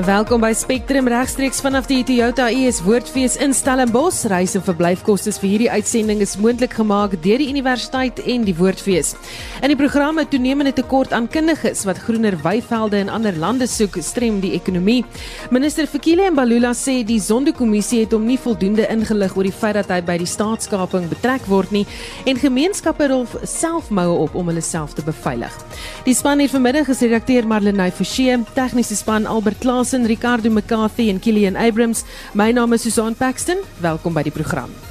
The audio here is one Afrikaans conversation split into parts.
Welkom by Spectrum regstreeks vanaf die Toyota US Woordfees in Stellenbosch. Reis en verblyfkoste vir hierdie uitsending is moontlik gemaak deur die universiteit en die Woordfees. In die programme toenemende tekort aan kundiges wat groener weivelde in ander lande soek, strem die ekonomie. Minister Fikile Mbalula sê die Zondo-kommissie het hom nie voldoende ingelig oor die feit dat hy by die staatskaping betrek word nie en gemeenskappe rol self moue op om hulle self te beveilig. Die span het vanmiddag geselekteer Marlenae Forsie, tegniese span Albert Klaas Dawson, Ricardo McCarthy en Killian Abrams. My naam is Susan Paxton. Welkom by die program.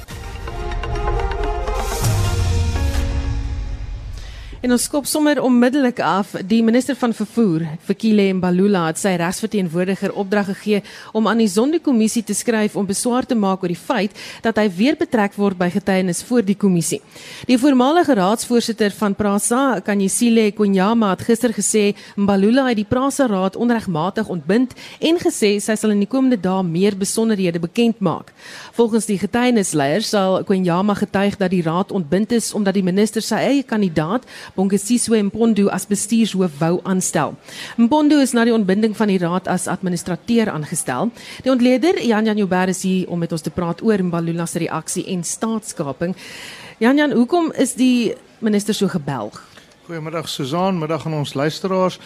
En ons skop sommer onmiddellik af. Die minister van vervoer, Fikile Mbalula, het sy regsverteenwoordiger opdrag gegee om aan die Zondo-kommissie te skryf om beswaar te maak oor die feit dat hy weer betrek word by getuienis voor die kommissie. Die voormalige raadsvoorsitter van Prasa, Kanyisile Konyama, het gister gesê Mbalula het die Prasa raad onregmatig ontbind en gesê sy sal in die komende dae meer besonderhede bekend maak. Volgens die getuienisleiers sal Konyama getuig dat die raad ontbind is omdat die minister sy eie kandidaat Bongesiso Mpondo as bestuurshoof wou aanstel. Mpondo is na die ontbinding van die raad as administrateur aangestel. Die ontleder Jan Jan Joubert is hier om met ons te praat oor Mbalula se reaksie en staatskaping. Jan Jan, hoekom is die minister so gebelg? Goeiemiddag Susan, middag aan ons luisteraars.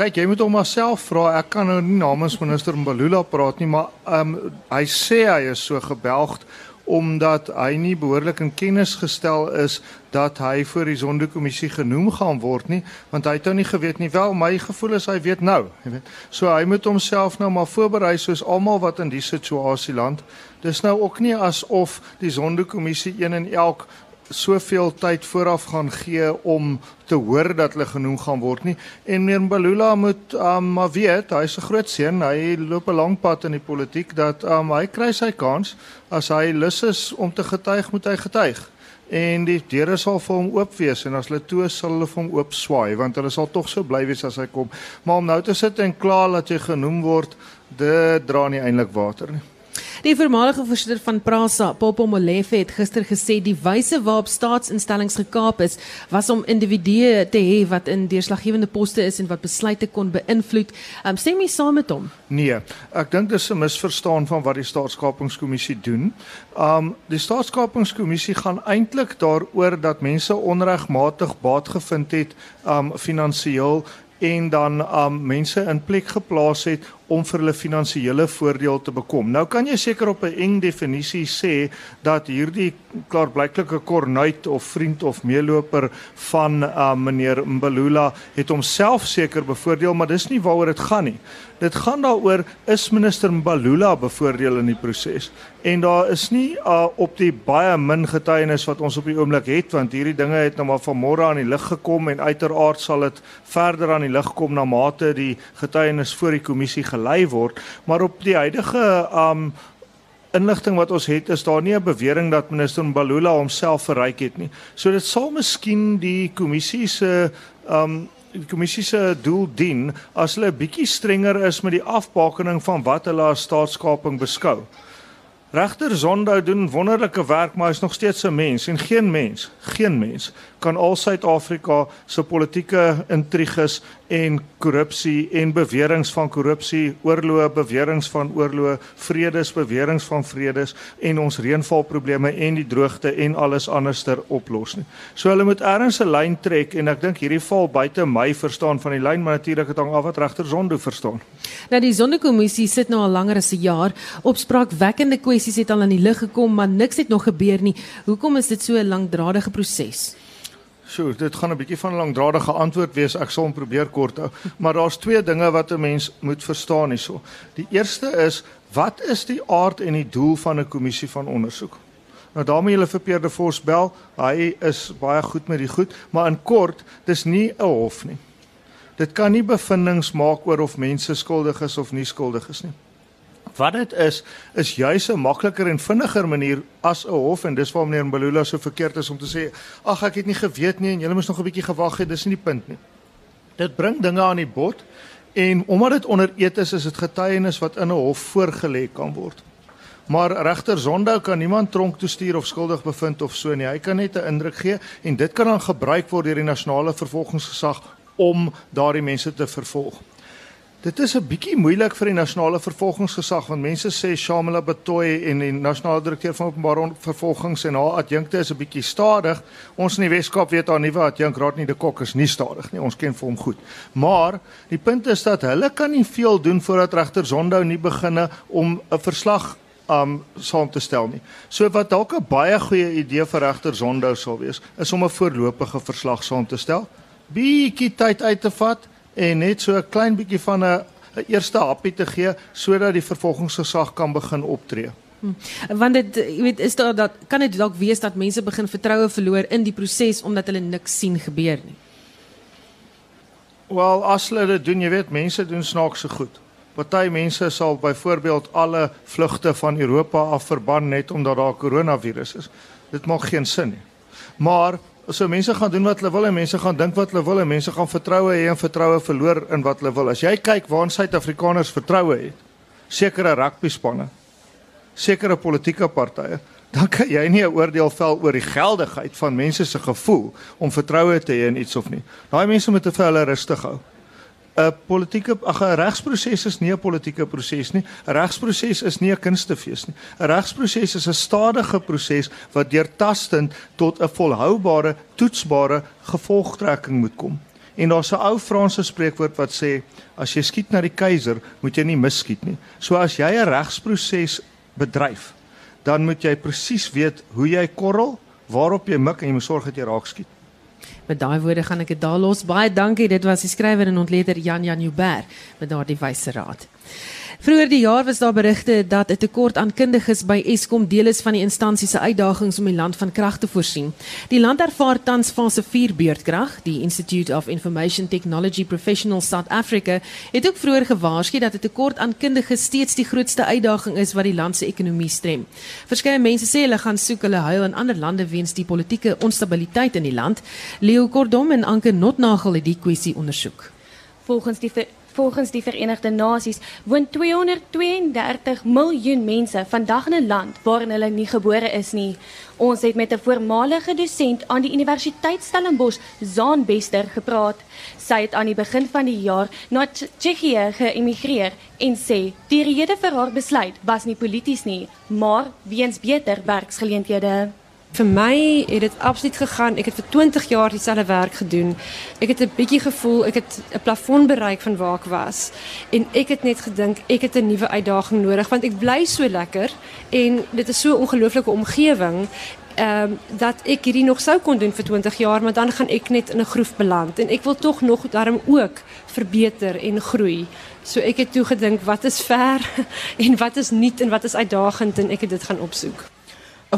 Kyk, jy moet hom maar self vra. Ek kan nou nie namens minister Mbalula praat nie, maar ehm um, hy sê hy is so gebelgd omdat hy nie behoorlik in kennis gestel is dat hy voor die sondekommissie genoem gaan word nie want hy het nou nie geweet nie. Wel my gevoel is hy weet nou jy weet. So hy moet homself nou maar voorberei soos almal wat in die situasie land. Dis nou ook nie asof die sondekommissie een en elk soveel tyd vooraf gaan gee om te hoor dat hulle genoem gaan word nie. En meneer Mbalula moet um, maar weet, hy's 'n groot seun, hy loop 'n lang pad in die politiek dat um, hy kry sy kans. As hy lus is om te getuig, moet hy getuig. En die deure sal vir hom oop wees en as hulle toe sal hulle vir hom oop swaai want hulle sal tog so bly wees as hy kom. Maar om nou te sit en kla dat jy genoem word, dit dra nie eintlik water nie. Die voormalige voorsitter van Prasa, Popo Molefe, het gister gesê die wyse waarop staatsinstellings gekaap is, was om individue te hê wat in deurslaggewende poste is en wat besluite kon beïnvloed. Um, stem jy saam met hom? Nee, ek dink dis 'n misverstaan van wat die staatskapingskommissie doen. Um die staatskapingskommissie gaan eintlik daaroor dat mense onregmatig baat gevind het um finansiëel en dan um mense in plek geplaas het om vir hulle finansiële voordeel te bekom. Nou kan jy seker op 'n eng definisie sê dat hierdie klaarblyklike kornuit of vriend of meeloper van uh, meneer Mbalula het homself seker bevoordeel, maar dis nie waaroor dit gaan nie. Dit gaan daaroor is minister Mbalula bevoordeel in die proses. En daar is nie uh, op die baie min getuienis wat ons op die oomblik het want hierdie dinge het nou maar vanmôre aan die lig gekom en uiteraard sal dit verder aan die lig kom na mate die getuienis voor die kommissie gelei word, maar op die huidige um inligting wat ons het is daar nie 'n bewering dat minister Mbalula homself verryk het nie. So dit sal miskien die kommissie se um die kommissie se doel dien as hulle 'n bietjie strenger is met die afbakening van wat hulle as staatskaping beskou. Regter Zondo doen wonderlike werk, maar hy is nog steeds 'n mens en geen mens, geen mens kan al Suid-Afrika se politieke intriges en korrupsie en beweringe van korrupsie, oorloë beweringe van oorloë, vredes beweringe van vredes en ons reënvalprobleme en die droogte en alles anderster oplos nie. So hulle moet ergens 'n lyn trek en ek dink hierdie val buite my verstaan van die lyn, maar natuurlik het hang af wat regter Zondo verstaan. Nou die Sondekommissie sit nou al langer as 'n jaar. Opspraakwekkende kwessies het al aan die lig gekom, maar niks het nog gebeur nie. Hoekom is dit so 'n langdradige proses? So, dit gaan 'n bietjie van 'n langdradige antwoord wees. Ek sal hom probeer kort hou. Maar daar's twee dinge wat 'n mens moet verstaan hierso. Die eerste is, wat is die aard en die doel van 'n kommissie van ondersoek? Nou daarmee hulle vir Pierre de Vos bel. Hy is baie goed met die goed, maar in kort, dis nie 'n hof nie. Dit kan nie bevindinge maak oor of mense skuldig is of nie skuldig is nie. Wat dit is, is juis 'n makliker en vinniger manier as 'n hof en dis waar meneer Mbalula so verkeerd is om te sê, "Ag, ek het nie geweet nie en julle moes nog 'n bietjie gewag het, dis nie die punt nie." Dit bring dinge aan die bod En omdat dit onder eet is, is dit getuienis wat in 'n hof voorgelê kan word. Maar regter Zondo kan niemand tronk toe stuur of skuldig bevind of so nie. Hy kan net 'n indruk gee en dit kan dan gebruik word deur die nasionale vervolgingsgesag om daardie mense te vervolg. Dit is 'n bietjie moeilik vir die nasionale vervolgingsgesag want mense sê Shamila Batoy en die nasionale direkteur van openbare vervolgings en haar adjunkte is 'n bietjie stadig. Ons in die Weskaap weet haar nuwe adjunk Rodney de Kok is nie stadig nie. Ons ken vir hom goed. Maar die punt is dat hulle kan nie veel doen voordat regter Zondo nie beginne om 'n verslag um saam te stel nie. So wat dalk 'n baie goeie idee vir regter Zondo sal wees, is om 'n voorlopige verslag saam te stel. Bietjie tyd uit te vat en net so 'n klein bietjie van 'n 'n eerste happie te gee sodat die vervolgingsgesag kan begin optree. Hm. Want dit jy weet is daar dat kan dit dalk wees dat mense begin vertroue verloor in die proses omdat hulle niks sien gebeur nie. Wel as hulle dit doen, jy weet mense doen snaakse goed. Party mense sal byvoorbeeld alle vlugte van Europa af verban net omdat daar koronavirus is. Dit maak geen sin nie. Maar So mense gaan doen wat hulle wil en mense gaan dink wat hulle wil en mense gaan vertroue hê en vertroue verloor in wat hulle wil. As jy kyk waar ons Suid-Afrikaners vertroue het, sekere rugby spanne, sekere politieke partye, dan kan jy nie 'n oordeel vel oor die geldigheid van mense se gevoel om vertroue te hê in iets of nie. Daai mense moet te vir hulle rustig hou. 'n politieke ag 'n regsproses is nie 'n politieke proses nie. 'n Regsproses is nie 'n kunstefees nie. 'n Regsproses is 'n stadige proses wat deurtastend tot 'n volhoubare, toetsbare gevolgtrekking moet kom. En daar's 'n ou Franse spreekwoord wat sê as jy skiet na die keiser, moet jy nie misskiet nie. So as jy 'n regsproses bedryf, dan moet jy presies weet hoe jy korrel, waarop jy mik en jy moet sorg dat jy raak skiet. Met daai woorde gaan ek dit daar los. Baie dankie. Dit was die skrywer en ontleder Jan Jan Joubert met daardie wyse raad. Vroeger die jaar was daar berigte dat 'n tekort aan kundiges by Eskom deel is van die instansie se uitdagings om die land van krag te voorsien. Die land ervaar tans fase 4 beurtkrag. Die Institute of Information Technology Professionals South Africa het ook vroeër gewaarsku dat 'n tekort aan kundiges steeds die grootste uitdaging is wat die land se ekonomie strem. Verskeie mense sê hulle gaan soek hulle huil in ander lande weens die politieke onstabiliteit in die land. Leo Kordom en Anke Notnagel het die kwessie ondersoek. Volgens die Volgens die Verenigde Nasies woon 232 miljoen mense vandag in 'n land waarin hulle nie gebore is nie. Ons het met 'n voormalige dosent aan die Universiteit Stellenbosch, Zaan Bester, gepraat. Sy het aan die begin van die jaar na Tsjechië geëmigreer en sê die rede vir haar besluit was nie polities nie, maar weens beter werksgeleenthede. Vir my het dit absoluut gegaan. Ek het vir 20 jaar dieselfde werk gedoen. Ek het 'n bietjie gevoel ek het 'n plafon bereik van waar ek was en ek het net gedink ek het 'n nuwe uitdaging nodig want ek bly so lekker en dit is so 'n ongelooflike omgewing ehm dat ek hierdie nog sou kon doen vir 20 jaar, maar dan gaan ek net in 'n groef beland en ek wil tog nog daarom ook verbeter en groei. So ek het toe gedink wat is ver en wat is nuut en wat is uitdagend en ek het dit gaan opsoek.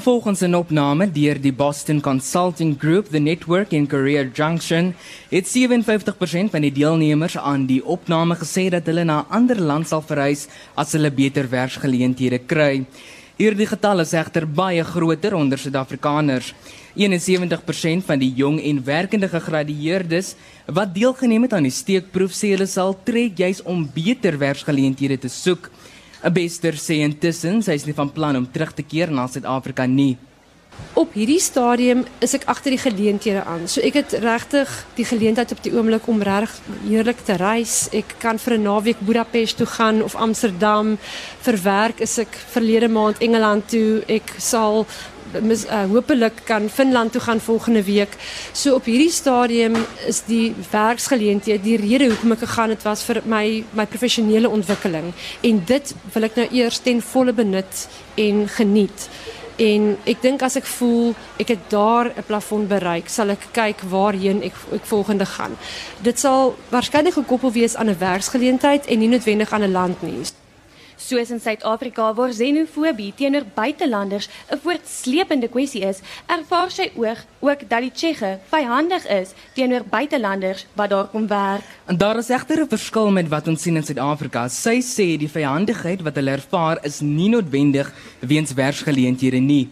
Volgens 'n opname deur die Boston Consulting Group, the Network in Career Junction, het 57% van die deelnemers aan die opname gesê dat hulle na 'n ander land sal verhuis as hulle beter werksgeleenthede kry. Hierdie getal is egter baie groter onder Suid-Afrikaners. 71% van die jong en werkende gegradueerdes wat deelgeneem het aan die steekproef sê hulle sal trek juis om beter werksgeleenthede te soek. 'n Bester sê intussen sy is nie van plan om terug te keer na Suid-Afrika nie. Op hierdie stadium is ek agter die geleenthede aan. So ek het regtig die geleentheid op die oomblik om reg heerlik te reis. Ek kan vir 'n naweek Budapest toe gaan of Amsterdam. Vir werk is ek verlede maand Engeland toe. Ek sal mis uh, hopelik kan Finland toe gaan volgende week. So op hierdie stadium is die werksgeleenthede die rede hoekom ek gegaan het was vir my my professionele ontwikkeling en dit wil ek nou eers ten volle benut en geniet. En ek dink as ek voel ek het daar 'n plafon bereik, sal ek kyk waarheen ek ek volgende gaan. Dit sal waarskynlik gekoppel wees aan 'n werksgeleentheid en nie noodwendig aan 'n land nie. Soos in Suid-Afrika waar xenofobie teenoor buitelanders 'n voortsleepende kwessie is, ervaar sy ook ook dat die Tsjegge vyhandig is teenoor buitelanders wat daar kom werk. En daar is egter 'n verskil met wat ons sien in Suid-Afrika. Sy sê die vyhandigheid wat hulle ervaar is nie noodwendig weens werksgeleenthede nie.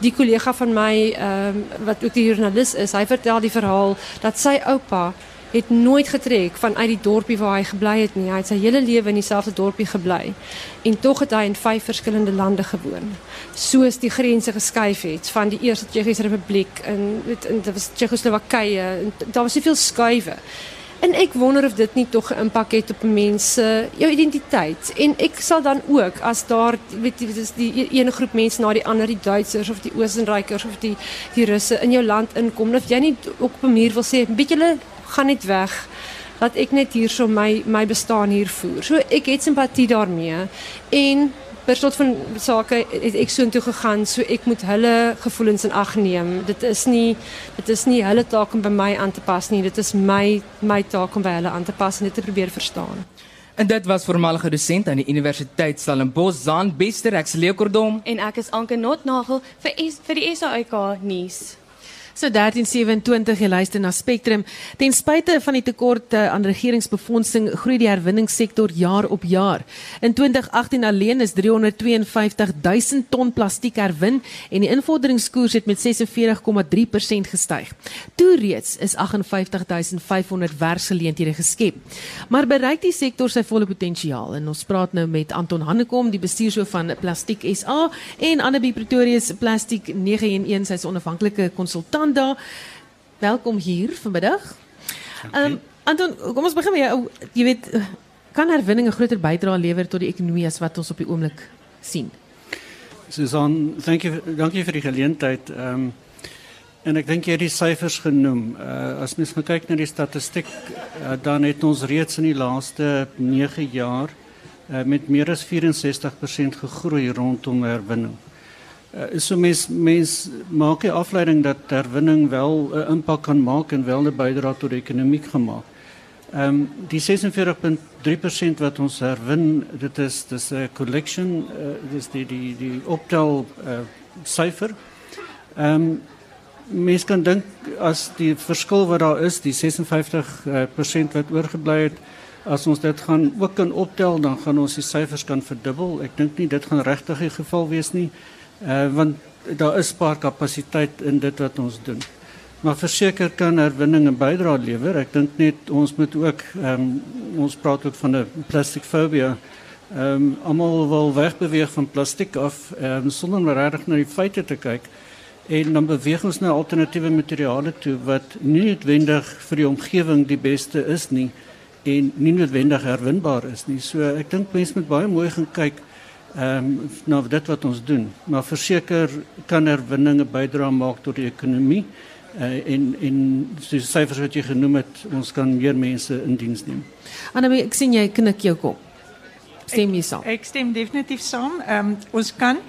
Die kollega van my ehm um, wat ook 'n joernalis is, hy vertel die verhaal dat sy oupa het nooit getrek vanuit die dorpie waar hy gebly het nie. Hy het sy hele lewe in dieselfde dorpie gebly en tog het hy in vyf verskillende lande gewoon. Soos die grense geskuif het van die eerste Tsjechiese Republiek dit en dit was Tsjechoslowakye en daar was soveel skuwe. En ek wonder of dit nie tog 'n impak het op mense jou identiteit. En ek sal dan ook as daar weet jy dis die ene groep mense na die ander, die Duitsers of die Oostenrykers of die die Russe in jou land inkom, of jy nie op 'n manier wil sê, "Bietjie hulle gaan net weg." dat ek net hierso my my bestaan hier voer. So ek het simpatie daarmee en per slot van sake het ek soontoe gegaan so ek moet hulle gevoelens in ag neem dit is nie dit is nie hulle taak om by my aan te pas nie dit is my my taak om by hulle aan te pas en dit te probeer verstaan En dit was voormalige dosent aan die Universiteit Stellenbosch, Zaan Bester, ek is Leo Kordom en ek is Anke Notnagel vir S, vir die SAIK nuus. So 1327 jy luister na Spectrum. Ten spyte van die tekorte aan regeringsbefondsing groei die herwinningssektor jaar op jaar. In 2018 alleen is 352 000 ton plastiek herwin en die invorderingskoers het met 46,3% gestyg. Toe reeds is 58 500 werksgeleenthede geskep. Maar bereik die sektor sy volle potensiaal? En ons praat nou met Anton Hannekom, die bestuurshoof van Plastiek SA en Annabie Pretorius Plastiek 911, sy's onafhanklike konsultant Jolanda. Welkom hier vanmiddag. Um, Anton, kom ons begin met jou. Jy weet kan herwinning 'n groter bydrae lewer tot die ekonomie as wat ons op die oomblik sien? Susan, thank you dankie vir die geleentheid. Ehm um, en ek dink jy het die syfers genoem. Uh, as mens kyk na die statistiek, uh, dan het ons reeds in die laaste 9 jaar uh, met meer as 64% gegroei rondom herwinning. Uh, so mens mens maak 'n afleiding dat herwinning wel 'n uh, impak kan maak en wel 'n bydrae tot die ekonomie gemaak. Ehm um, die 46.3% wat ons herwin, dit is dis 'n collection, uh, dis die die die optel uh, syfer. Ehm um, mens kan dink as die verskil wat daar is, die 56% uh, wat oorgebly het, as ons dit gaan ook kan optel, dan gaan ons die syfers kan verdubbel. Ek dink nie dit gaan regtig die geval wees nie. Uh, want daar is paar kapasiteit in dit wat ons doen. Maar verseker kan herwinning 'n bydrae lewer. Ek dink net ons moet ook ehm um, ons praat ook van 'n plastikfobie. Ehm um, almal wil wegbeweeg van plastiek af en um, sonder maar reg na die feite te kyk en dan beweeg ons na alternatiewe materiale toe wat nie noodwendig vir die omgewing die beste is nie en nie noodwendig herwinbaar is nie. So ek dink mense moet baie mooi gaan kyk ehm um, nou dit wat ons doen maar verseker kan herwinninge bydra maak tot die ekonomie uh, en en so syfers wat jy genoem het ons kan meer mense in diens neem. Annelie ek sien jy knik jou kop. Stem jy saam? Ek, ek stem definitief saam. Ehm um, ons kan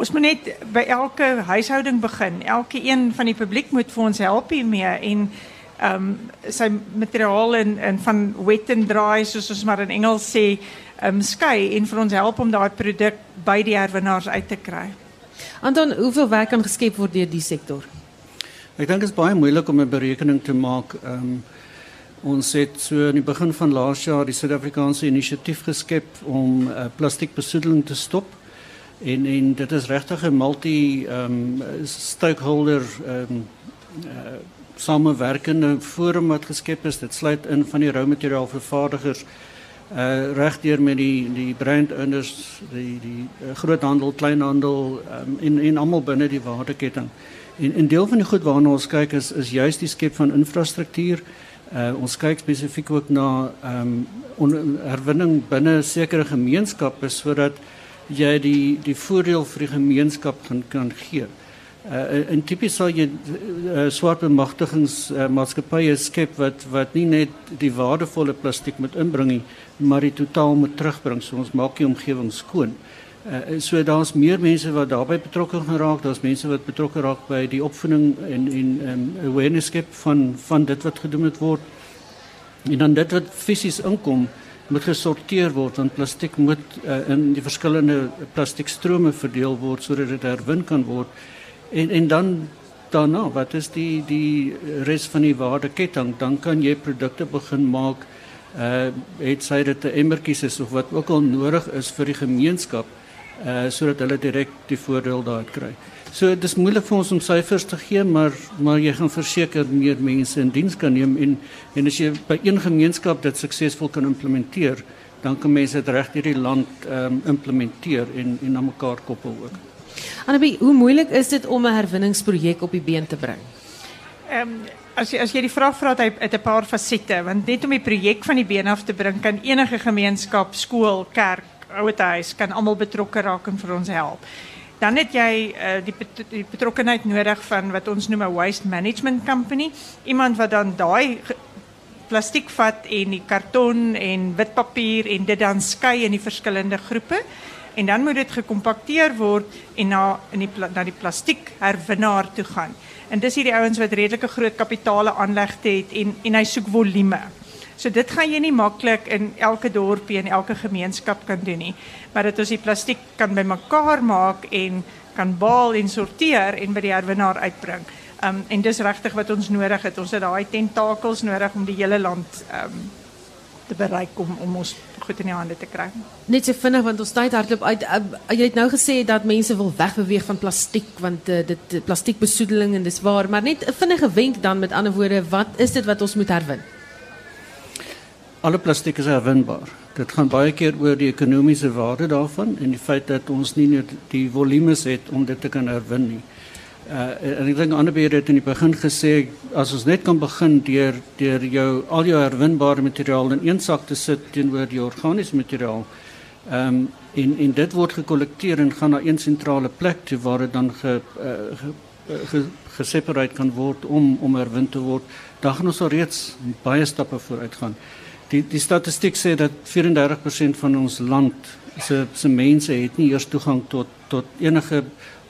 ons moet net by elke huishouding begin. Elke een van die publiek moet vir ons help hiermee en ehm um, sy materiaal en en van wet and dry soos ons maar in Engels sê um, skei en vir ons help om daai produk by die herwinnaars uit te kry. Anton, hoeveel werk kan geskep word deur die sektor? Ek dink dit is baie moeilik om 'n berekening te maak. Um, ons het so in die begin van laas jaar die Suid-Afrikaanse inisiatief geskep om uh, plastiekbesoedeling te stop. En en dit is regtig 'n multi um stakeholder um uh, samewerkende forum wat geskep is. Dit sluit in van die rou materiaal vervaardigers uh regdeur met die die brand owners, die die uh, groothandel, kleinhandel um, en en almal binne die waardeketting. En 'n deel van die goed waarna ons kyk is is juis die skep van infrastruktuur. Uh ons kyk spesifiek ook na ehm um, herwinning binne sekere gemeenskappe sodat jy die die voordeel vir die gemeenskap kan kan gee. Uh, en tipies sal jy uh, swart bemagtigingsmaatskappye uh, skep wat wat nie net die waardevolle plastiek moet inbring nie, maar dit totaal moet terugbring. So ons maak die omgewing skoon. Uh, so daar's meer mense wat daarbey betrokke gaan raak. Daar's mense wat betrokke raak by die opvoeding en en um, awareness skep van van dit wat gedoen moet word. En dan dit wat fisies inkom moet gesorteer word want plastiek moet uh, in die verskillende plastiekstrome verdeel word sodat dit herwin kan word. En en dan daarna, wat is die die res van die waardeketting? Dan kan jy produkte begin maak. Uh het sy dit 'n emmertjies is of wat ook al nodig is vir die gemeenskap. uh sodat hulle direk die voordeel daaruit kry. So dit is moeilik vir ons om syfers te gee, maar maar jy gaan verseker meer mense in diens kan neem en en as jy by een gemeenskap dit suksesvol kan implementeer, dan kan mense dit reg hierdie land ehm um, implementeer en en na mekaar koppel ook. Annabie, hoe moeilik is dit om 'n herwinningsprojek op die been te bring? Ehm as jy die vraag vra uit 'n paar fasette, want net om die projek van die been af te bring kan enige gemeenskap, skool, kerk, ouerhuis kan almal betrokke raak en vir ons help. Dan het jy uh, die die betrokkenheid nodig van wat ons noem 'n waste management company, iemand wat dan daai plastiek vat en die karton en witpapier en dit dan skei in die verskillende groepe en dan moet dit gekompakteer word en na in die na die plastiek herwinnaar toe gaan. En dis hierdie ouens wat redelike groot kapitale aanlegte het en en hy soek volume. So dit gaan jy nie maklik in elke dorpie en elke gemeenskap kan doen nie. Maar dit ons die plastiek kan bymekaar maak en kan baal en sorteer en by die herwinnaar uitbring. Um en dis regtig wat ons nodig het. Ons het daai tentakels nodig om die hele land um te bereik om om ons goed in die hande te kry. Net so vinnig want ons tyd hardloop uit. Uh, jy het nou gesê dat mense wil wegbeweeg van plastiek want uh, dit plastiekbesoedeling en dis waar, maar net 'n vinnige wenk dan met ander woorde, wat is dit wat ons moet herwin? Alle plastiek is herwinbaar. Dit gaan baie keer oor die ekonomiese waarde daarvan en die feit dat ons nie net die volumes het om dit te kan herwin nie. Uh, en ek dink ander beheer het in die begin gesê as ons net kan begin deur deur jou al jou herwinbare materiaal in een sak te sit teenoor die organiese materiaal. Ehm um, en en dit word gekollekteer en gaan na een sentrale plek toe waar dit dan ge, uh, ge, uh, ge gesepareer kan word om om herwin te word. Dan gaan ons al reeds baie stappe vooruit gaan. Die die statistiek sê dat 34% van ons land se se mense het nie eers toegang tot tot enige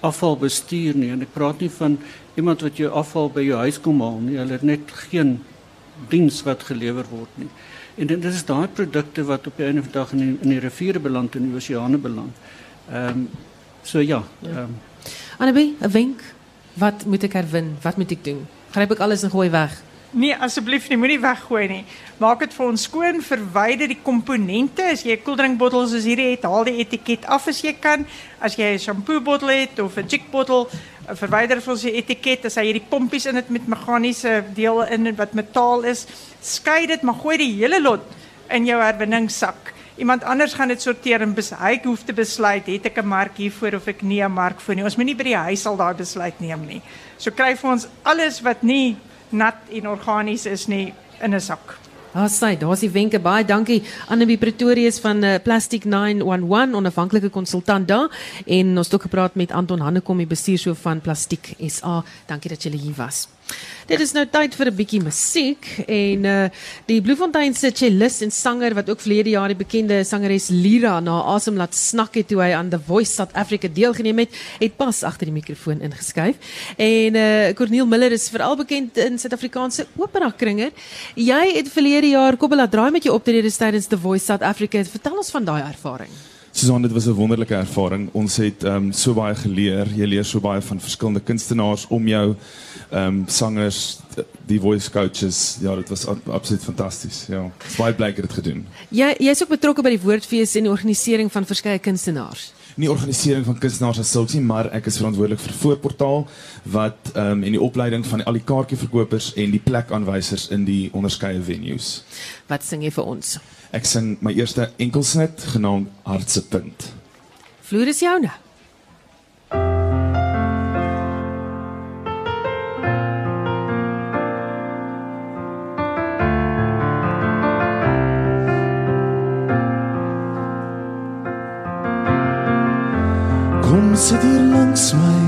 afvalbestuur nie en ek praat nie van iemand wat jou afval by jou huis kom haal nie. Hulle het net geen diens wat gelewer word nie. En dit is daai produkte wat op die einde van die dag in die, in die riviere beland en in die oseane beland. Ehm um, so ja. Ehm ja. um, Annabie, 'n wenk. Wat moet ek herwin? Wat moet ek doen? Gryp ek alles en gooi weg? Nee, asseblief nie, moenie weggooi nie. Maak dit vir ons skoon, verwyder die komponente. As jy 'n koeldrinkbottel soos hierdie het, haal die etiket af as jy kan. As jy 'n shampoo bottel het of 'n jik bottel, verwyder vir ons die etiket. As hy hierdie pompies in dit met meganiese dele in wat metaal is, skei dit, maar gooi die hele lot in jou herwinningssak. Iemand anders gaan dit sorteer en hy hoef te besluit het ek 'n mark hiervoor of ek nie 'n mark vir nie. Ons moenie by die huis al daai besluit neem nie. So kry vir ons alles wat nie nat en organies is nie in 'n sak. Daar sê, daar's die wenke baie dankie aan die Pretorius van uh, Plastic 911 onafhanklike konsultant daar en ons het ook gepraat met Anton Hannekom die bestuurshoof van Plastiek SA. Dankie dat julle hier was. Dit is nou tyd vir 'n bietjie musiek en uh die Bloemfontein se cellist en sanger wat ook verlede jaar die bekende sangeres Lira na asem laat snak het toe hy aan The Voice South Africa deelgeneem het, het pas agter die mikrofoon ingeskuif. En uh Corneel Miller is veral bekend in Suid-Afrikaanse opera kringe. Jy het verlede jaar laat draai met jou optredes tydens The Voice South Africa. Vertel ons van daai ervaring. Susan, dit was 'n wonderlike ervaring. Ons het ehm um, so baie geleer. Jy leer so baie van verskillende kunstenaars om jou ehm um, sangers, die voice coaches. Ja, dit was absoluut fantasties. Ja. Baie bly ek het dit gedoen. Jy jy's ook betrokke by die woordfees en die organisering van verskeie kunstenaars. Nie organisering van kunstenaars as sulks nie, maar ek is verantwoordelik vir voorportaal wat ehm um, en die opleiding van al die kaartjieverkopers en die plekaanwysers in die onderskeie venues. Wat sing jy vir ons? Ek sing my eerste enkelsnit genaamd Hartse punt. Vloer is joune. Kom sit hier langs my.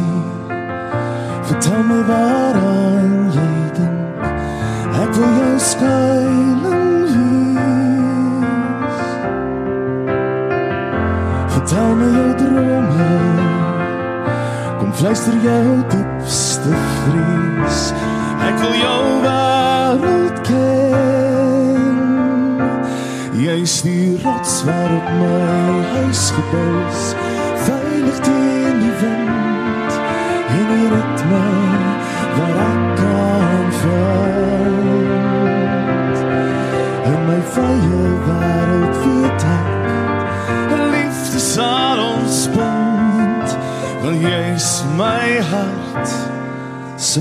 Vertel my waar aan jy dink. Ek wil jou skuil fluister jou diepste vrees Ek wil jou wêreld ken. Jy is die rots waarop my huis gebou is Veilig teen die wind En die ritme waar ek kan vind jy's my hart se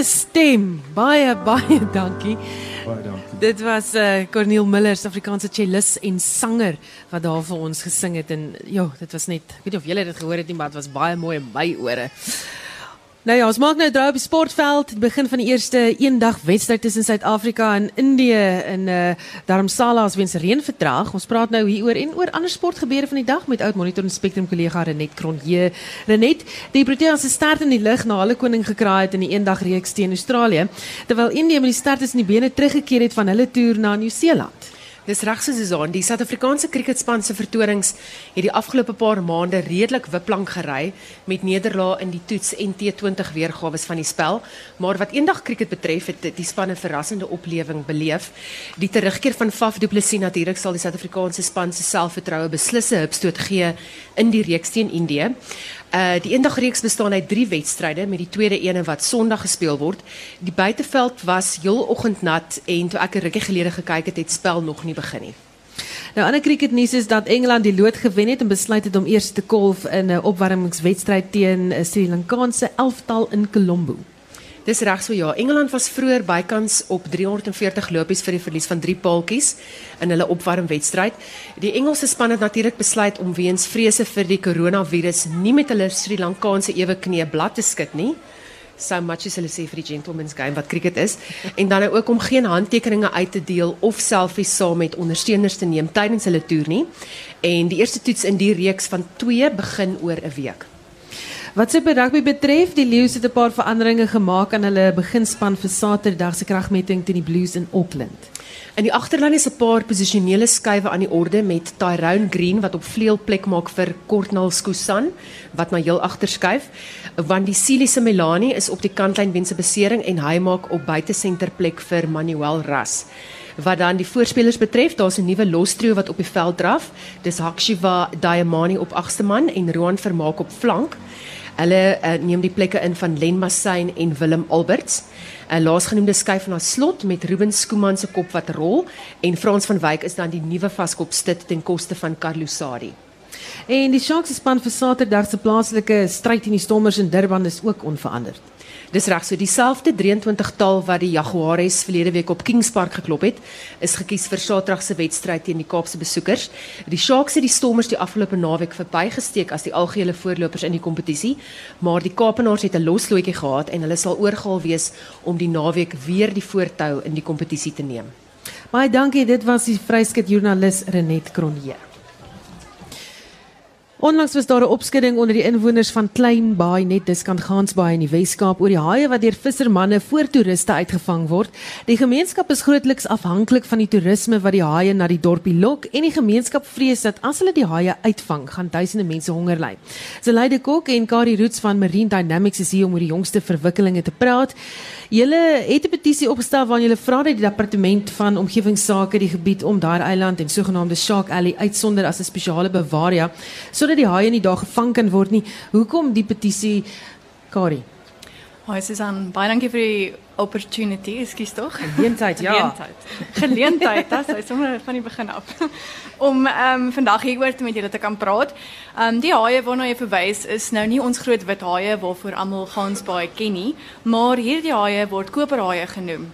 'n stem. Baie baie dankie. Baie dankie. Dit was uh Corneel Miller, Suid-Afrikaanse cellist en sanger wat daar vir ons gesing het en ja, dit was net, ek weet nie of julle dit gehoor het nie, maar dit was baie mooi in my ore. Nou ja, ons maak nou draai op die sportveld. Die begin van die eerste eendag wedstryd tussen Suid-Afrika en Indië in uh Dharamsala as weens reënvertraag. Ons praat nou hieroor en oor ander sportgebeure van die dag met oud monitor en Spectrum kollega Renet Cronje. Renet, die Proteas se start in die lig na hulle koning gekraai het in die eendag reeks teen Australië, terwyl Indië met die start is in die bene teruggekeer het van hulle toer na Nieu-Seeland. Dis reg so Susan, die Suid-Afrikaanse kriketspan se vertonings het die afgelope paar maande redelik wipplank gery met nederlae in die toets en T20 weergawe van die spel, maar wat eendag kriket betref het die span 'n verrassende oplewing beleef. Die terugkeer van Faf du Plessis natuurlik sal die Suid-Afrikaanse span se selfvertroue beslis 'n hupstoot gee in die reeks teen Indië. Uh die eendagreeks bestaan uit 3 wedstryde met die tweede ene wat Sondag gespeel word. Die buiteveld was heel oggend nat en toe ek 'n rukkie gelede gekyk het, het spel nog nie begin nie. Nou ander cricketnuus is dat Engeland die lood gewen het en besluit het om eers te kolf in 'n opwarmingswedstryd teen 'n Sri Lankaanse elftal in Colombo. Dis reg so ja. Engeland was vroeër bykans op 340 lopies vir die verlies van 3 paaltjies in hulle opwarmwedstryd. Die Engelse span het natuurlik besluit om weens vrese vir die koronavirus nie met hulle Sri Lankaanse ewe knee blad te skud nie. So much as hulle sê vir die gentlemen's game wat cricket is en dan ook om geen handtekeninge uit te deel of selfies saam met ondersteuners te neem tydens hulle toer nie. En die eerste toets in die reeks van 2 begin oor 'n week. Wat Super Rugby betref, die Lions het 'n paar veranderinge gemaak aan hulle beginspan vir Saterdag se kragmeting teen die Blues in Auckland. In die agterlyn is 'n paar posisionele skuwe aan die orde met Tyrone Green wat op vleuel plek maak vir Kortnal Skusan wat na heel agter skuif, want die Silise Melani is op die kantlyn weens 'n besering en hy maak op buitesenter plek vir Manuel Ras. Wat dan die voorspelers betref, daar's 'n nuwe lostrio wat op die veld draf. Dis Hakshiva Diamani op agste man en Roan Vermaak op flank. Hulle uh, neem die plekke in van Len Massyn en Willem Alberts. 'n uh, Laasgenoemde skuif na slot met Ruben Skooman se kop wat rol en Frans van Wyk is dan die nuwe vaskop stit ten koste van Carlo Sadi. En die Sharks se span vir Saterdag se plaaslike stryd teen die Stormers in Durban is ook onveranderd. Dis reg so dieselfde 23-tal wat die Jaguares verlede week op Kings Park geklop het, is gekies vir Saterdag se wedstryd teen die Kaapse besoekers. Die Sharks het die Stormers die afgelope naweek verbygesteek as die algehele voorlopers in die kompetisie, maar die Kaapenaars het 'n loslootjie gehad en hulle sal oorgehaal wees om die naweek weer die voortou in die kompetisie te neem. Baie dankie, dit was die vryskut joernalis Renet Cronje. Onlangs was daar 'n opskudding onder die inwoners van Klein Baai net diskant Gansbaai in die Wes-Kaap oor die haie wat deur vissermanne voor toeriste uitgevang word. Die gemeenskap is grootliks afhanklik van die toerisme wat die haie na die dorpie lok en die gemeenskap vrees dat as hulle die haie uitvang, gaan duisende mense honger ly. Zeleide Kok en Kari Roots van Marine Dynamics is hier om oor die jongste verwikkelinge te praat. Julle het 'n petisie opgestel waarin julle vra dat die departement van omgewingsake die gebied om daai eiland en sogenaamde Shark Alley uitsonder as 'n spesiale bewaarja sodat die haie nie daar gevang kan word nie. Hoekom die petisie Kari? Hoi Susan, baie dankie vir die opportunity, ekskuus tog. Geleentheid, ja. Geleentheid. Geleentheid, dit is sommer van die begin af. Om ehm um, vandag hieroor te met julle te kan praat. Ehm um, die haie waarna jy verwys is nou nie ons groot wit haie waarvoor almal gaans baie ken nie, maar hierdie haie word koperhaie genoem.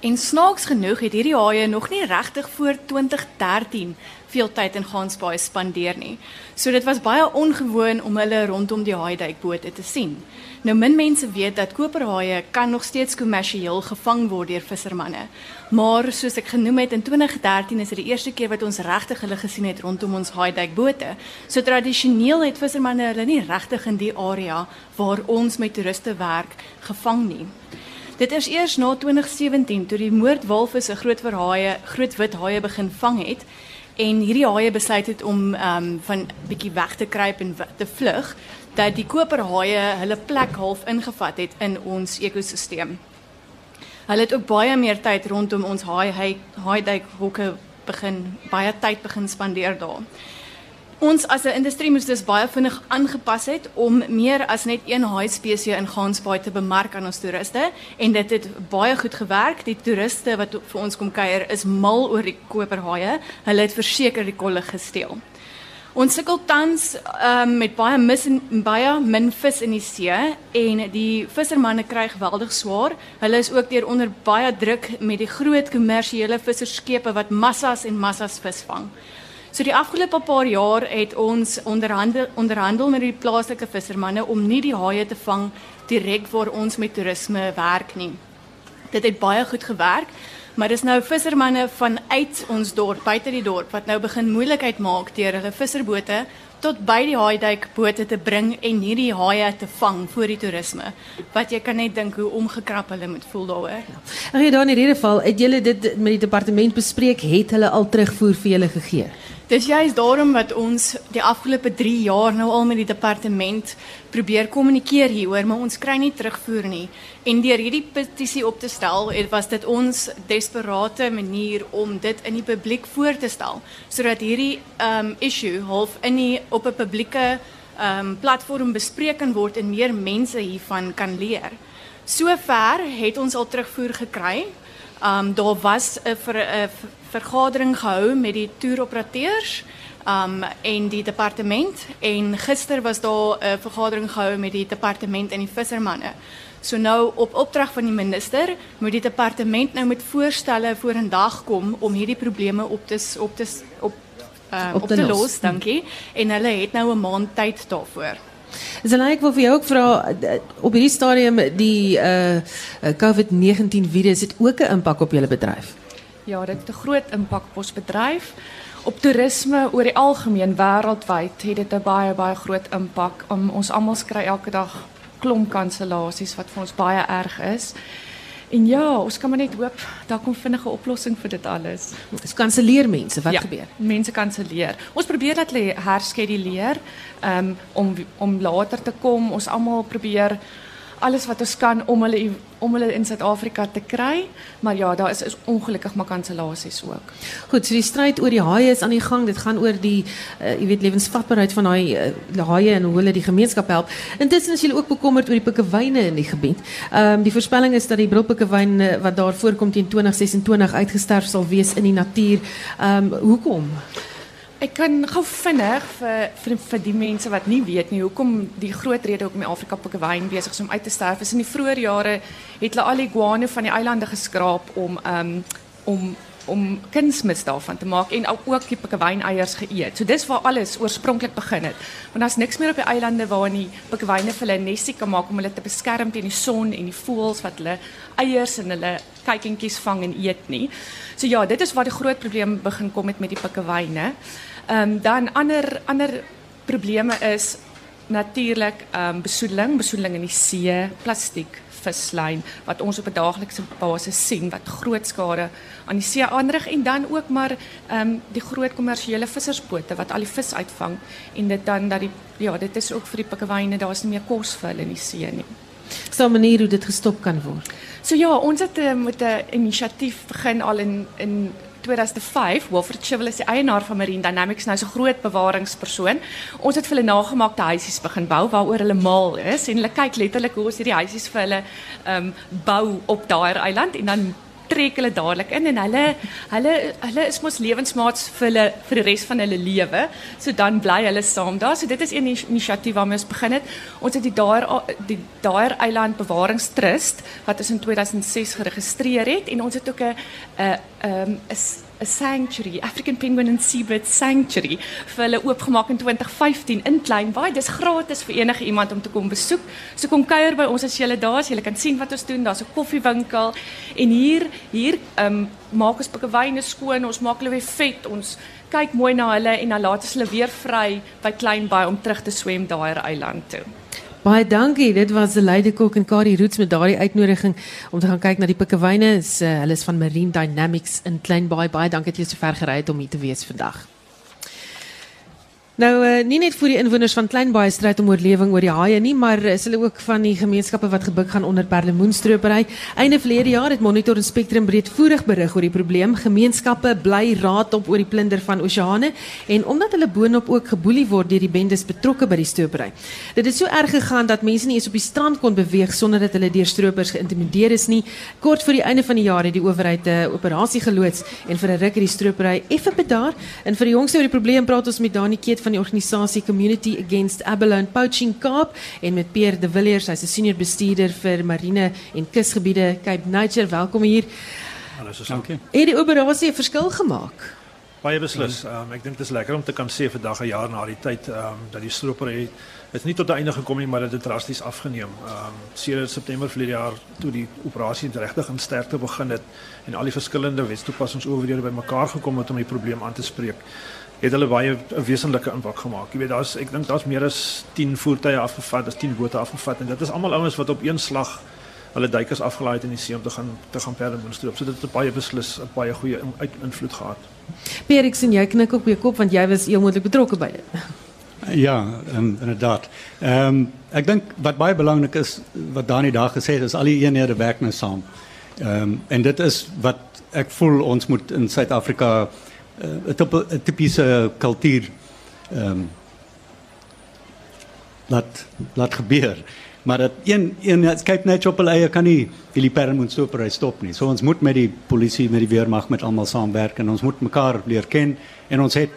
En snaaks genoeg het hierdie haie nog nie regtig voor 2013 veel tyd in Gansbaai spandeer nie. So dit was baie ongewoon om hulle rondom die haaidykbote te sien. Nou min mense weet dat koperhaie kan nog steeds kommersieel gevang word deur vissermanne. Maar soos ek genoem het in 2013 is dit die eerste keer wat ons regtig hulle gesien het rondom ons haaidykbote. So tradisioneel het vissermanne hulle nie regtig in die area waar ons met toeriste werk gevang nie. Dit is eers na 2017 toe die moordwalvisse groot verhaaie, groot wit haie begin vang het en hierdie haie besluit het om um, van bietjie weg te kruip en te vlug dat die koperhaie hulle plek half ingevat het in ons ekosisteem. Hulle het ook baie meer tyd rondom ons haai haai hoeke begin baie tyd begin spandeer daar. Ons as 'n industrie moes dus baie vinnig aangepas het om meer as net een haai spesies in Gansbaai te bemark aan ons toeriste en dit het baie goed gewerk. Die toeriste wat vir ons kom kuier is mal oor die koperhaie. Hulle het verseker die kolle gesteel. Ons sukkel tans um, met baie mis en baie min vis in die see en die vissermanne kry geweldig swaar. Hulle is ook deur onder baie druk met die groot kommersiële visserskepe wat massas en massas vis vang. So die afgelope paar jaar het ons onderhandel onderhandel met die plaaslike vissermanne om nie die haie te vang direk waar ons met toerisme werk nie. Dit het baie goed gewerk, maar dis nou vissermanne vanuit ons dorp, buite die dorp wat nou begin moeilikheid maak deur hulle visserbote tot by die haaidijk bote te bring en hierdie haie te vang vir die toerisme. Wat jy kan net dink hoe omgekrap hulle moet voel daaroor. Ag ja, dan in hierdie geval, het julle dit met die departement bespreek, het hulle al terugvoer vir julle gegee? Dis juist daarom wat ons die afgelope 3 jaar nou al met die departement probeer kommunikeer hieroor, maar ons kry nie terugvoer nie. En deur hierdie petisie op te stel, het was dit ons desperate manier om dit in die publiek voor te stel, sodat hierdie um issue half in die op 'n publieke um platform bespreek kan word en meer mense hiervan kan leer. Sover het ons al terugvoer gekry. Um daar was 'n 'n vergadering gehou met die toeroperateurs um en die departement en gister was daar 'n vergadering gehou met die departement en die vissermanne. So nou op opdrag van die minister moet die departement nou met voorstelle vorendag kom om hierdie probleme op te op te op uh, op, op te los, los dankie. En hulle het nou 'n maand tyd daarvoor. Is dit ek wil vir jou ook vra op hierdie stadium die uh COVID-19 virus het ook 'n impak op julle bedryf? Ja, dit het 'n groot impak op ons bedryf. Op toerisme oor die algemeen wêreldwyd het dit 'n baie baie groot impak. Um, ons almal kry elke dag klomp kansellasies wat vir ons baie erg is. En ja, ons kan maar net hoop daar kom vinnige oplossing vir dit alles. Dis kanselleer mense, wat ja, gebeur? Mense kanselleer. Ons probeer dat hulle herskeduleer um, om om later te kom. Ons almal probeer alles wat ons kan om hulle om hulle in Suid-Afrika te kry, maar ja, daar is, is ongelukkig maar kansellasies ook. Goed, so die stryd oor die haie is aan die gang. Dit gaan oor die uh, jy weet lewensvatbaarheid van daai uh, haie en hoe hulle die gemeenskap help. Intussen is julle ook bekommerd oor die pikkewyne in die gebied. Ehm um, die voorspelling is dat die brilpikkewyn uh, wat daar voorkom teen 2026 uitgesterf sal wees in die natuur. Ehm um, hoekom? Ek kan gou vinnig vir vir vir die mense wat nie weet nie hoekom die groot rede hoekom die Afrika pikkewyn besig is om uit te sterf is in die vroeë jare het hulle al die guano van die eilande geskraap om um om om kunsmis daarvan te maak en ook die pikkewyneiers geëet. So dis waar alles oorspronklik begin het. Want daar's niks meer op die eilande waar nie pikkewyne vir hulle nesie kan maak om hulle te beskerm teen die son en die voëls wat hulle eiers en hulle kykentjies vang en eet nie. So ja, dit is waar die groot probleem begin kom met die pikkewyne. Ehm um, dan ander ander probleme is natuurlik ehm um, besoedeling, besoedeling in die see, plastiek, vislyn wat ons op 'n daaglikse basis sien wat groot skade aan die see aanrig en dan ook maar ehm um, die groot kommersiële vissersbote wat al die vis uitvang en dit dan dat die ja, dit is ook vir die pikkewyne, daar's nie meer kos vir hulle in die see nie. So 'n manier hoe dit gestop kan word. So ja, ons het uh, met 'n inisiatief begin al in in 2005, Wilfred Chivel is die eienaar van Marine Dynamics, nou so groot bewaringspersoon. Ons het vir hulle nagemaakte huisies begin bou waaroor hulle mal is en hulle kyk letterlik hoe ons hierdie huisies vir hulle ehm um, bou op daai eiland en dan trek hulle dadelik in en hulle hulle hulle is mos lewensmaats vir hulle vir die res van hulle lewe. So dan bly hulle saam daar. So dit is 'n inisiatief waarmee ons begin het. Ons het die daar die daar eiland bewaringstrust wat ons in 2006 geregistreer het en ons het ook 'n 'n 'n 'n sanctuary, African Penguin and Seabird Sanctuary vir hulle oopgemaak in 2015 in Kleinbaai. Dis gratis vir enige iemand om te kom besoek. So kom kuier by ons as jy daar is. Jy kan sien wat ons doen. Daar's 'n koffiewinkel en hier hier ehm um, maak ons pikkewyne skoon. Ons maak hulle weer vet. Ons kyk mooi na hulle en dan laat ons hulle weer vry by Kleinbaai om terug te swem daai eiland toe. Baie dankie. Dit was Leide Kok en Kari Roots met daardie uitnodiging om te gaan kyk na die pikkewyne. Uh, hulle is van Marine Dynamics in Kleinbaai. Baie dankie dat jy so ver gery het om hier te wees vandag. Nou uh, nie net vir die inwoners van Kleinbaai stryd om oorlewing oor die haie nie, maar is hulle ook van die gemeenskappe wat gebuk gaan onder perlemoenstropery. Einde verlede jaar het Monitor en Spectrum breedvoerig berig oor die probleem. Gemeenskappe bly raad op oor die plunder van oseane en omdat hulle boonop ook geboelie word deur die bendes betrokke by die stropery. Dit het so erg gegaan dat mense nie eens op die strand kon beweeg sonder dat hulle deur stroopers geïntimideer is nie. Kort voor die einde van die jaar het die owerheid 'n operasie geloods en vir 'n ruk het die stropery effe bedaar. En vir die jongste oor die probleem praat ons met Dani Keet van die organisasie Community Against Abalone Poaching Kaap en met Pierre De Villiers, hy's 'n senior bestuurder vir marine en kusgebiede Cape Nature. Welkom hier. Hallo, so dankie. Het die operasie 'n verskil gemaak? Baie beslis. Um, ek dink dit is lekker om te kan sê vandag 'n jaar na die tyd um, dat die stroper het het nie tot die einde gekom nie, maar dit het drasties afgeneem. Um, sedert September verlede jaar toe die operasie regtig in sterkte begin het en al die verskillende wetstoepassingsowerhede bymekaar gekom het om die probleem aan te spreek het hulle baie 'n wesenlike impak gemaak. Jy weet daar's ek dink daar's meer as 10 voertuie afgevat, daar's 10 bote afgevat en dit is almal ouens wat op een slag hulle duikers afgelaai het in die see om te gaan te gaan perdemoenstroop. So dit het baie beslis 'n baie goeie uit invloed gehad. Periksen, jy knik op jou kop want jy was heel moontlik betrokke by dit. Ja, um, inderdaad. Ehm um, ek dink wat baie belangrik is wat Dani daar gesê het is al die eenhede werk nou saam. Ehm um, en dit is wat ek voel ons moet in Suid-Afrika uh, 'n tipiese kultuur ehm um, laat laat gebeur. Maar dat een een kyk net op hulle kan nie die permoon stopery stop nie. So ons moet met die polisie, met die weermag met almal saamwerk en ons moet mekaar leer ken en ons het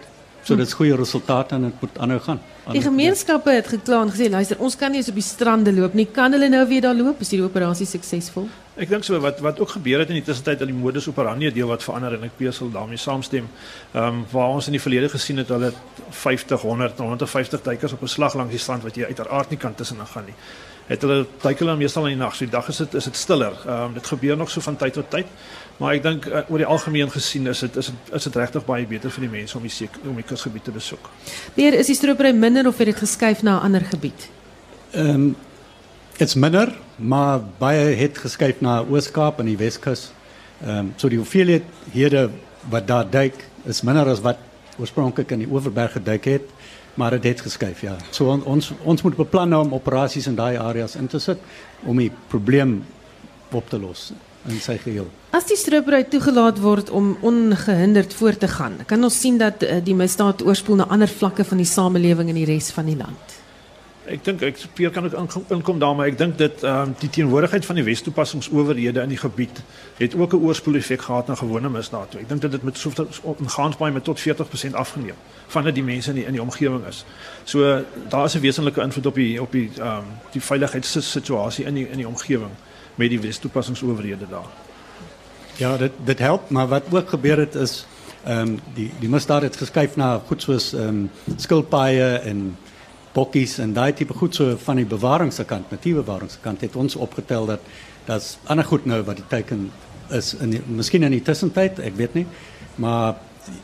so dit's goeie resultate en dit moet aanhou gaan. Die gemeenskappe het gekla en gesê luister, ons kan nie eens op die strande loop nie. Kan hulle nou weer daar loop? Is die operasie suksesvol? Ek dink so wat wat ook gebeur het in die tussentyd dat die modus operandi deel wat verander en ek besel daarmee saamstem. Ehm um, waar ons in die verlede gesien het hulle 50, 100, 150 duikers op 'n slag langs die strand wat jy uiteraard nie kan tussenin gaan nie. Het hulle duik hulle meestal in die nag. So die dag is dit is dit stiller. Ehm um, dit gebeur nog so van tyd tot tyd. Maar ek dink uh, oor die algemeen gesien is dit is dit is dit regtig baie beter vir die mense om die seek, om die kusgebied te besoek. Weer is die stropery minder of het dit geskuif na 'n ander gebied? Ehm um, Dit's minder, maar baie het geskuif na Oos-Kaap en die Weskus. Ehm um, so die hoeveelhede wat daar duik is minder as wat oorspronklik in die Oeverberg geduik het, maar dit het, het geskuif, ja. So on, ons ons moet beplan nou om operasies in daai areas in te sit om die probleem op te los in sy geheel. As die stropery toegelaat word om ongehinderd voort te gaan, kan ons sien dat uh, die misdaad oorspoel na ander vlakke van die samelewing in die res van die land. Ek dink ek Pier kan ook inkom- inkom daar maar ek dink dit ehm um, die teenwoordigheid van die Wes-toepassingsowerhede in die gebied het ook 'n oorspoel effek gehad na gewone misdaad toe. Ek dink dat dit met soveel in Gansbaai met tot 40% afgeneem vandat die mense in die in die omgewing is. So daar is 'n wesenlike invloed op die op die ehm um, die veiligheidssituasie in die in die omgewing met die Wes-toepassingsowerhede daar. Ja, dit dit help, maar wat ook gebeur het is ehm um, die die misdaad het geskuif na goed soos ehm um, skilpaaie en bokkies en daai tipe goed so van die bewaringskant, natiewe bewaringskant het ons opgetel dat daar's ander goed nou wat die teiken is in die, miskien in die tussentyd, ek weet nie, maar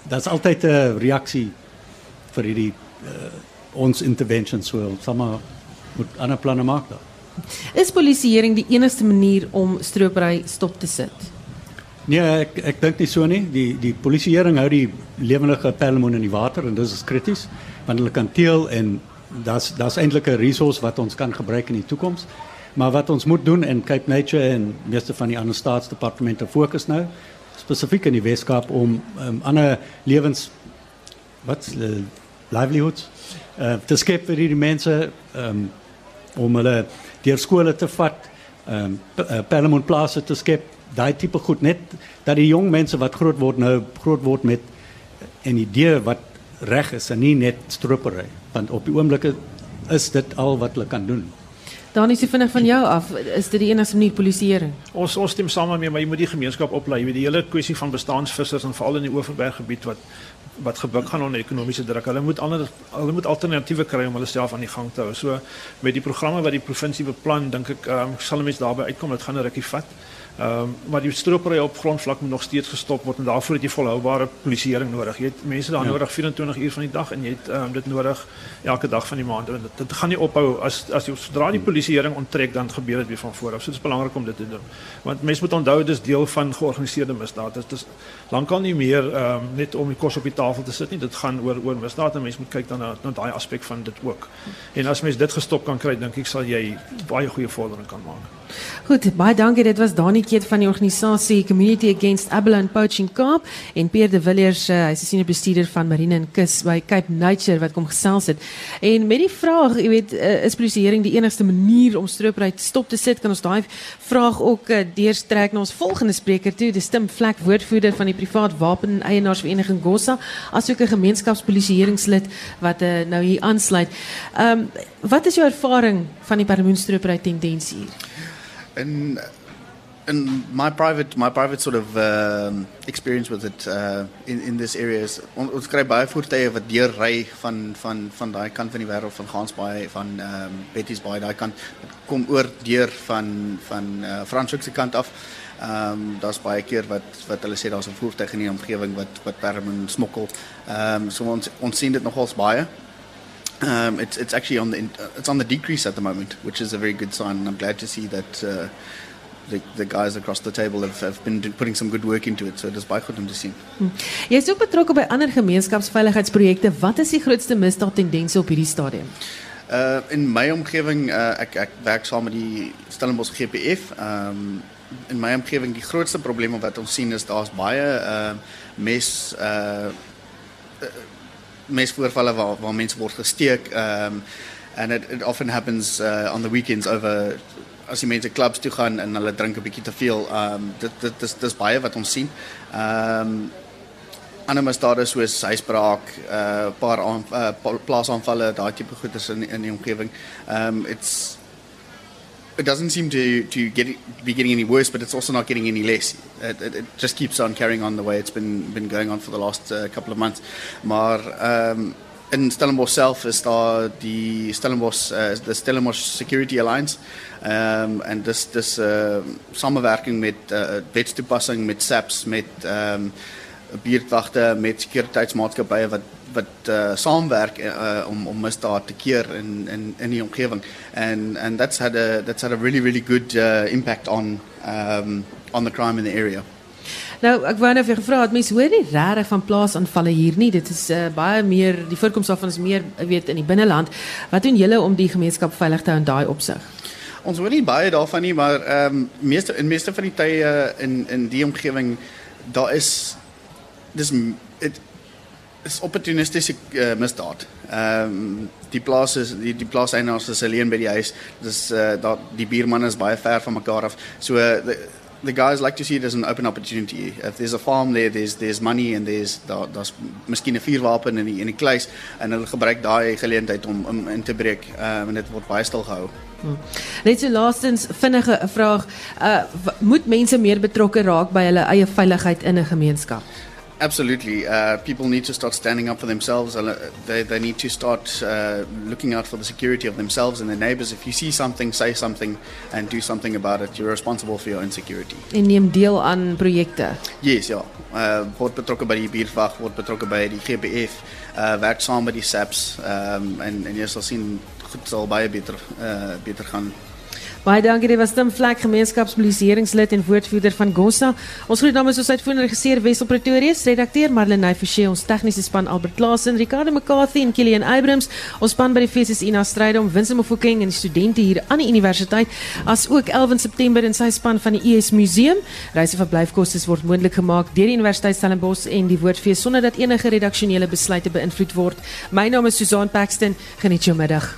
daar's altyd 'n reaksie vir hierdie uh, ons intervention so maar moet ander planne maak daar. Is polisieering die enigste manier om stropery stop te sit? Nee, ek ek dink nie so nie. Die die polisieering hou die lewendige perlemoen in die water en dis is krities want hulle kan teel en daar's daar's eintlik 'n resource wat ons kan gebruik in die toekoms. Maar wat ons moet doen in Cape Nature en meeste van die ander staatsdepartemente fokus nou spesifiek in die Weskaap om um, ander lewens wat uh, livelihoods uh, te skep vir hierdie mense um, om hulle deur skole te vat, ehm um, perlemoenplase te skep, daai tipe goed net dat die jong mense wat groot word nou groot word met 'n idee wat reg is en nie net stropery want op die oomblik is dit al wat hulle kan doen. Dan is dit vinnig van jou af, is dit die enigste manier polisieering? Ons ons stem saam mee, maar jy moet die gemeenskap oplei. Jy weet die hele kwessie van bestaansvissers en veral in die Oeverberg gebied wat wat gebuk gaan onder ekonomiese druk. Hulle moet ander hulle moet alternatiewe kry om hulle self aan die gang te hou. So met die programme wat die provinsie beplan, dink ek um, sal mense daarby uitkom. Dit gaan 'n rukkie vat. Ehm um, maar die stropery op grondvlak moet nog steeds gestop word en daarvoor het jy volhoubare polisieering nodig. Jy het mense daar Ja. nodig 24 uur van die dag en jy het ehm um, dit nodig elke dag van die maand. En Dit, dit gaan nie ophou as as jy sodra die polisieering onttrek dan gebeur dit weer van voor af. So dit is belangrik om dit te doen. Want mense moet onthou dis deel van georganiseerde misdaad. Dit is lankal nie meer um, net om die kos op die tafel te sit nie. Dit gaan oor oor misdaad en mense moet kyk dan na na daai aspek van dit ook. En as mens dit gestop kan kry, dink ek sal jy baie goeie vordering kan maak. Goed, baie dankie. Dit was Dani Keet van die organisasie Community Against Abalone Poaching Kaap en Pierre de Villiers, uh, hy's die senior bestuurder van Marine en Kus by Cape Nature wat kom gesels het. En met die vraag, jy weet, uh, is polisieering die enigste manier om stropery te stop te sit? Kan ons daai vraag ook uh, deurstrek na ons volgende spreker toe, die Stim Vlek woordvoerder van die privaat wapen eienaarsvereniging Gossa, asook 'n gemeenskapspolisieringslid wat uh, nou hier aansluit. Ehm um, wat is jou ervaring van die permoenstropery tendens hier? In in my private my private sort of um, experience with it uh, in in this area is on, ons kry baie voertuie wat deur ry van van van daai kant van die wêreld van Gansbaai van um, Betty's Bay daai kant kom oor deur van van uh, Franshoek se kant af. Ehm um, daar's baie keer wat wat hulle sê daar's 'n voertuig in die omgewing wat wat permen smokkel. Ehm um, so ons ons sien dit nogals baie. Um, it's it's actually on the in- uh, it's on the decrease at the moment, which is a very good sign. And I'm glad to see that uh, the the guys across the table have, have been do- putting some good work into it. So it is baie goed om te sien. Hm. Jy is ook betrokke by ander gemeenskapsveiligheidsprojekte. Wat is die grootste misdaadtendense op hierdie stadium? Uh in my omgewing uh ek ek werk saam met die Stellenbosch GPF. Um in my omgewing die grootste probleme wat ons sien is daar's baie uh mes uh mesvoorvalle waar waar mense word gesteek um and it it often happens uh on the weekends over as die mense clubs toe gaan en hulle drink 'n bietjie te veel. Um dit dit dis dis baie wat ons sien. Um ander misdade soos huisbraak, 'n uh, paar aan uh, plaasaanvalle, daai tipe goeders in in die omgewing. Um it's it doesn't seem to to get be getting any worse, but it's also not getting any less. It, it, it just keeps on carrying on the way it's been been going on for the last uh, couple of months. Maar um in Stellenbosch self is daar die Stellenbosch uh, the Stellenbosch Security Alliance. Um en dis dis uh samewerking met uh, wetstoepassing met SAPS met um buurtwagte met sekuriteitsmaatskappye wat wat uh, saamwerk uh, om om misdaad te keer in in in die omgewing and and that's had a that's had a really really good uh, impact on um on the crime in the area. Nou, ek wou nou vir gevra het, mense hoor nie regtig van plaasaanvalle hier nie. Dit is uh, baie meer die voorkoms daarvan is meer, weet, in die binneland. Wat doen julle om die gemeenskap veilig te hou in daai opsig? Ons hoor nie baie daarvan nie, maar ehm um, meeste in meeste van die tye in in die omgewing daar is dis dit is opportunistiese uh, misdaad. Ehm um, die plaas is die die plaaseienaars is alleen by die huis. Dis uh daar die buurman is baie ver van mekaar af. So uh, the, the guys like to see it as an open opportunity. If there's a farm there, there's there's money and there's daar daar's miskien 'n vuurwapen in die in die kluis en hulle gebruik daai geleentheid om om in te breek. Ehm uh, en dit word baie stil gehou. Hmm. Net so laastens vinnige vraag, uh moet mense meer betrokke raak by hulle eie veiligheid in 'n gemeenskap? Absolutely. Uh, people need to start standing up for themselves. They, they need to start uh, looking out for the security of themselves and their neighbors. If you see something, say something and do something about it. You're responsible for your own security. En neem deel aan projekte. Yes, ja. Uh, word betrokke by die buurtwag, word betrokke by die GBF, uh, werk saam met die SAPS um, en en jy sal sien goed sal baie beter uh, beter gaan. Baie dankie, dit was Tim Vlek, gemeenskapsmobiliseringslid en woordvoerder van Gossa. Ons groet namens ons uitvoerende regisseur Wessel Pretorius, redakteur Marlenae Forsie, ons tegniese span Albert Klaasen, Ricardo McCarthy en Kilian Abrams. Ons span by die fees is Ina Strydom, Winsome Mofokeng en studente hier aan die universiteit, as ook 11 September in sy span van die US Museum. Reise verblyfkoste word moontlik gemaak deur die Universiteit Stellenbosch en die Woordfees sonder dat enige redaksionele besluite beïnvloed word. My naam is Susan Paxton. Geniet jou middag.